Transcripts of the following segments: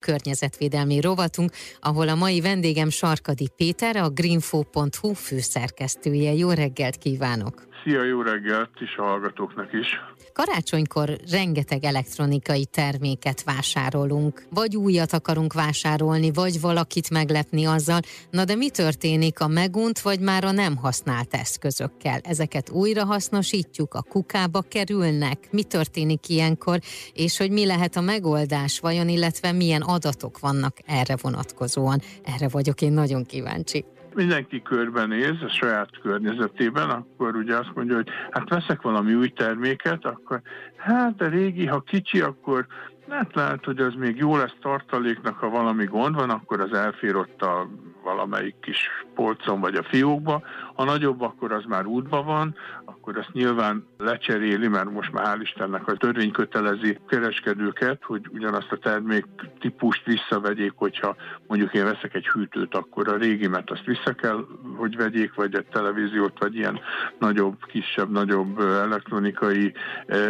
környezetvédelmi rovatunk, ahol a mai vendégem Sarkadi Péter, a greenfo.hu főszerkesztője. Jó reggelt kívánok! Szia, jó reggelt is a hallgatóknak is! Karácsonykor rengeteg elektronikai terméket vásárolunk, vagy újat akarunk vásárolni, vagy valakit meglepni azzal. Na de mi történik a megunt, vagy már a nem használt eszközökkel? Ezeket újra hasznosítjuk, a kukába kerülnek? Mi történik ilyenkor, és hogy mi lehet a megoldás vajon, illetve milyen adatok vannak erre vonatkozóan? Erre vagyok én nagyon kíváncsi mindenki körbenéz a saját környezetében, akkor ugye azt mondja, hogy hát veszek valami új terméket, akkor hát a régi, ha kicsi, akkor hát lehet, hogy az még jó lesz tartaléknak, ha valami gond van, akkor az elfér ott a valamelyik kis polcon vagy a fiókba. Ha nagyobb, akkor az már útban van, akkor azt nyilván lecseréli, mert most már hál' Istennek a törvény kötelezi kereskedőket, hogy ugyanazt a termék típust visszavegyék, hogyha mondjuk én veszek egy hűtőt, akkor a régimet azt vissza kell, hogy vegyék, vagy egy televíziót, vagy ilyen nagyobb, kisebb, nagyobb elektronikai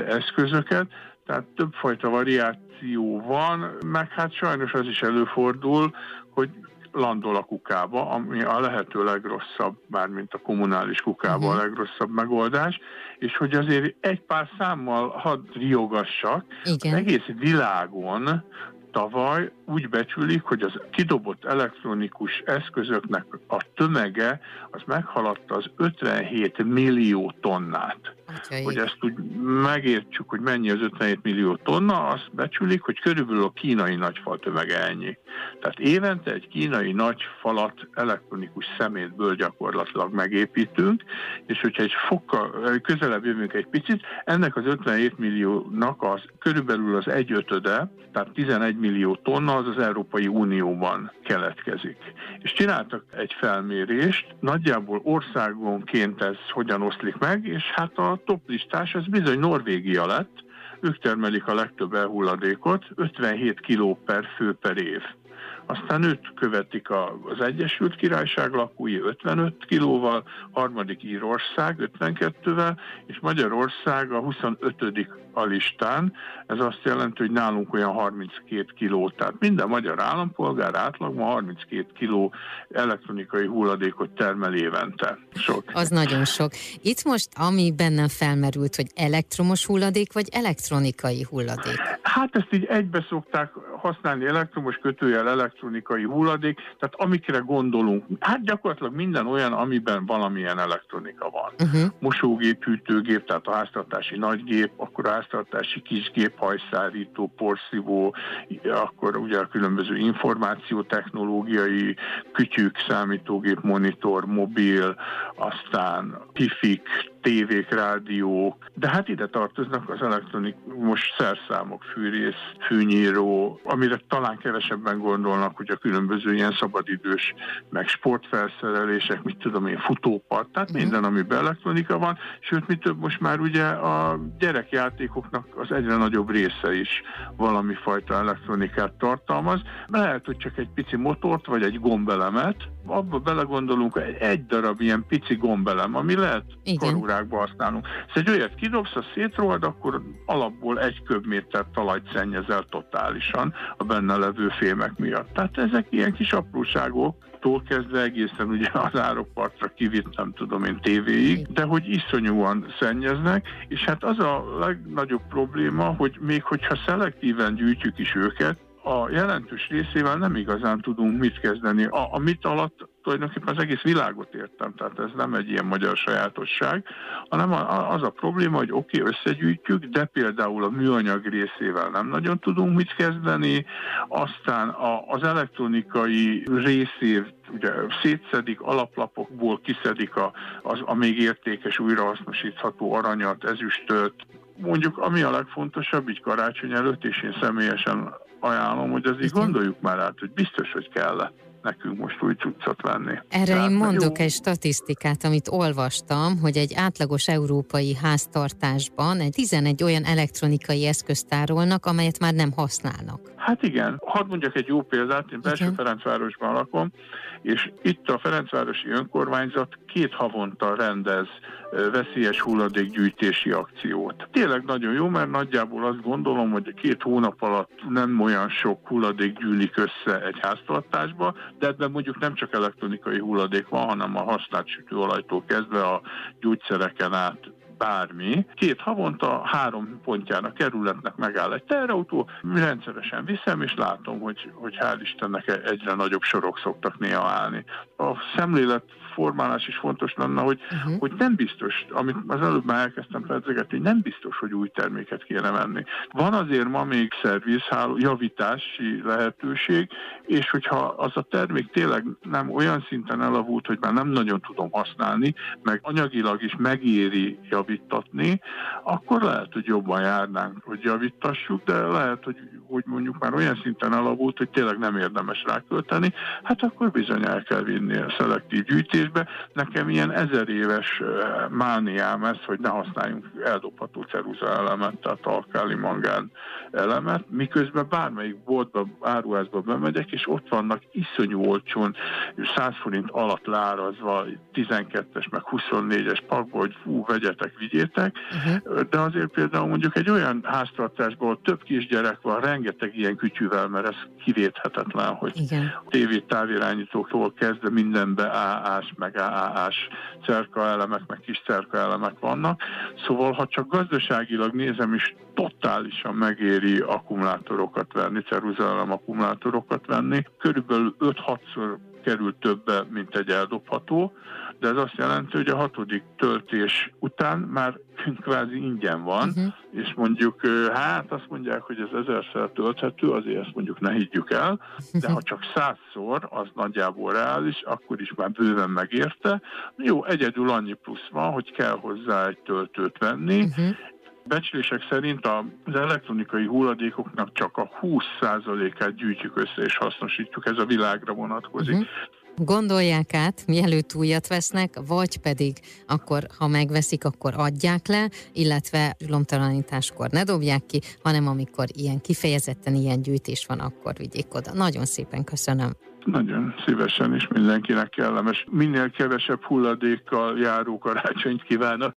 eszközöket. Tehát többfajta variáció van, meg hát sajnos az is előfordul, hogy landol a kukába, ami a lehető legrosszabb, mármint a kommunális kukába uh-huh. a mhm. legrosszabb megoldás, és hogy azért egy pár számmal hadd riogassak, Igen. az egész világon tavaly úgy becsülik, hogy az kidobott elektronikus eszközöknek a tömege az meghaladta az 57 millió tonnát. Atyaik. Hogy ezt úgy megértsük, hogy mennyi az 57 millió tonna, azt becsülik, hogy körülbelül a kínai nagyfal tömege ennyi. Tehát évente egy kínai nagy falat elektronikus szemétből gyakorlatilag megépítünk, és hogyha egy fokkal közelebb jövünk egy picit, ennek az 57 milliónak az körülbelül az egyötöde, tehát 11 millió tonna az az Európai Unióban keletkezik. És csináltak egy felmérést, nagyjából országonként ez hogyan oszlik meg, és hát a top listás az bizony Norvégia lett, ők termelik a legtöbb elhulladékot, 57 kg per fő per év. Aztán őt követik az Egyesült Királyság lakói 55 kilóval, harmadik Írország 52-vel, és Magyarország a 25 a listán. Ez azt jelenti, hogy nálunk olyan 32 kiló, tehát minden magyar állampolgár átlagban 32 kiló elektronikai hulladékot termel évente. Sok. Az nagyon sok. Itt most, ami bennem felmerült, hogy elektromos hulladék, vagy elektronikai hulladék? Hát ezt így egybe szokták használni, elektromos kötőjel elektronikai hulladék, tehát amikre gondolunk, hát gyakorlatilag minden olyan, amiben valamilyen elektronika van. Uh-huh. Mosógép, hűtőgép, tehát a háztartási nagygép, akkor a háztartási kisgép, hajszárító, porszívó, akkor ugye a különböző információtechnológiai kütyük, számítógép, monitor, mobil, aztán pifik, tévék, rádiók, de hát ide tartoznak az elektronikus szerszámok, fűrész, fűnyíró, amire talán kevesebben gondolnak, hogy a különböző ilyen szabadidős, meg sportfelszerelések, mit tudom én, futópart, tehát mhm. minden, amiben elektronika van, sőt, mi több most már ugye a gyerekjátékoknak az egyre nagyobb része is valami fajta elektronikát tartalmaz. Lehet, hogy csak egy pici motort, vagy egy gombelemet, abba belegondolunk, egy, egy darab ilyen pici gombelem, ami lehet Igen órákba használunk. Szóval egy olyat kidobsz, a szétrohad, akkor alapból egy köbméter talajt szennyezel totálisan a benne levő fémek miatt. Tehát ezek ilyen kis apróságok, tól kezdve egészen ugye az árokpartra kivitt, nem tudom én, tévéig, de hogy iszonyúan szennyeznek, és hát az a legnagyobb probléma, hogy még hogyha szelektíven gyűjtjük is őket, a jelentős részével nem igazán tudunk mit kezdeni. A, a mit alatt tulajdonképpen az egész világot értem, tehát ez nem egy ilyen magyar sajátosság, hanem az a probléma, hogy oké, okay, összegyűjtjük, de például a műanyag részével nem nagyon tudunk mit kezdeni, aztán a, az elektronikai részét ugye szétszedik, alaplapokból kiszedik a, az, a még értékes, újrahasznosítható aranyat, ezüstöt, mondjuk ami a legfontosabb, így karácsony előtt, és én személyesen ajánlom, hogy azért gondoljuk már át, hogy biztos, hogy kell nekünk most új cuccot venni. Erre Tehát, én mondok jó. egy statisztikát, amit olvastam, hogy egy átlagos európai háztartásban egy 11 olyan elektronikai eszközt tárolnak, amelyet már nem használnak. Hát igen, hadd mondjak egy jó példát, én Belső Ferencvárosban lakom, és itt a Ferencvárosi Önkormányzat két havonta rendez veszélyes hulladékgyűjtési akciót. Tényleg nagyon jó, mert nagyjából azt gondolom, hogy két hónap alatt nem olyan sok hulladék gyűlik össze egy háztartásba, de ebben mondjuk nem csak elektronikai hulladék van, hanem a használt sütőolajtól kezdve a gyógyszereken át bármi, két havonta három pontján a kerületnek megáll egy teherautó, rendszeresen viszem, és látom, hogy, hogy hál' Istennek egyre nagyobb sorok szoktak néha állni. A szemlélet formálás is fontos lenne, hogy, uh-huh. hogy nem biztos, amit az előbb már elkezdtem pedzegetni, nem biztos, hogy új terméket kéne venni. Van azért ma még szervizháló, javítási lehetőség, és hogyha az a termék tényleg nem olyan szinten elavult, hogy már nem nagyon tudom használni, meg anyagilag is megéri javítatni, akkor lehet, hogy jobban járnánk, hogy javítassuk, de lehet, hogy, hogy mondjuk már olyan szinten elavult, hogy tényleg nem érdemes rákölteni, hát akkor bizony el kell vinni a szelektív gyűjtés építésbe. Nekem ilyen ezer éves mániám ez, hogy ne használjunk eldobható ceruza elemet, tehát alkáli mangán elemet, miközben bármelyik boltba, áruházba bemegyek, és ott vannak iszonyú olcsón, 100 forint alatt lárazva 12-es, meg 24-es pakba, hogy fú, vegyetek, vigyétek, uh-huh. de azért például mondjuk egy olyan háztartásból több kisgyerek van, rengeteg ilyen kütyűvel, mert ez kivéthetetlen, hogy tévé távirányítóktól kezdve mindenbe AA-s, meg AA-s cerkaelemek, meg kis cerkaelemek vannak. Szóval, ha csak gazdaságilag nézem, is totálisan megéri akkumulátorokat venni, ceruzelem akkumulátorokat venni. Körülbelül 5-6-szor kerül többe, mint egy eldobható, de ez azt jelenti, hogy a hatodik töltés után már kvázi ingyen van, uh-huh. és mondjuk, hát azt mondják, hogy ez ezerszer tölthető, azért ezt mondjuk ne higgyük el, de ha csak százszor, az nagyjából reális, akkor is már bőven megérte. Jó, egyedül annyi plusz van, hogy kell hozzá egy töltőt venni, uh-huh becslések szerint az elektronikai hulladékoknak csak a 20%-át gyűjtjük össze és hasznosítjuk, ez a világra vonatkozik. Uh-huh gondolják át, mielőtt újat vesznek, vagy pedig akkor, ha megveszik, akkor adják le, illetve lomtalanításkor ne dobják ki, hanem amikor ilyen kifejezetten ilyen gyűjtés van, akkor vigyék oda. Nagyon szépen köszönöm. Nagyon szívesen is mindenkinek kellemes. Minél kevesebb hulladékkal járó karácsonyt kívánok.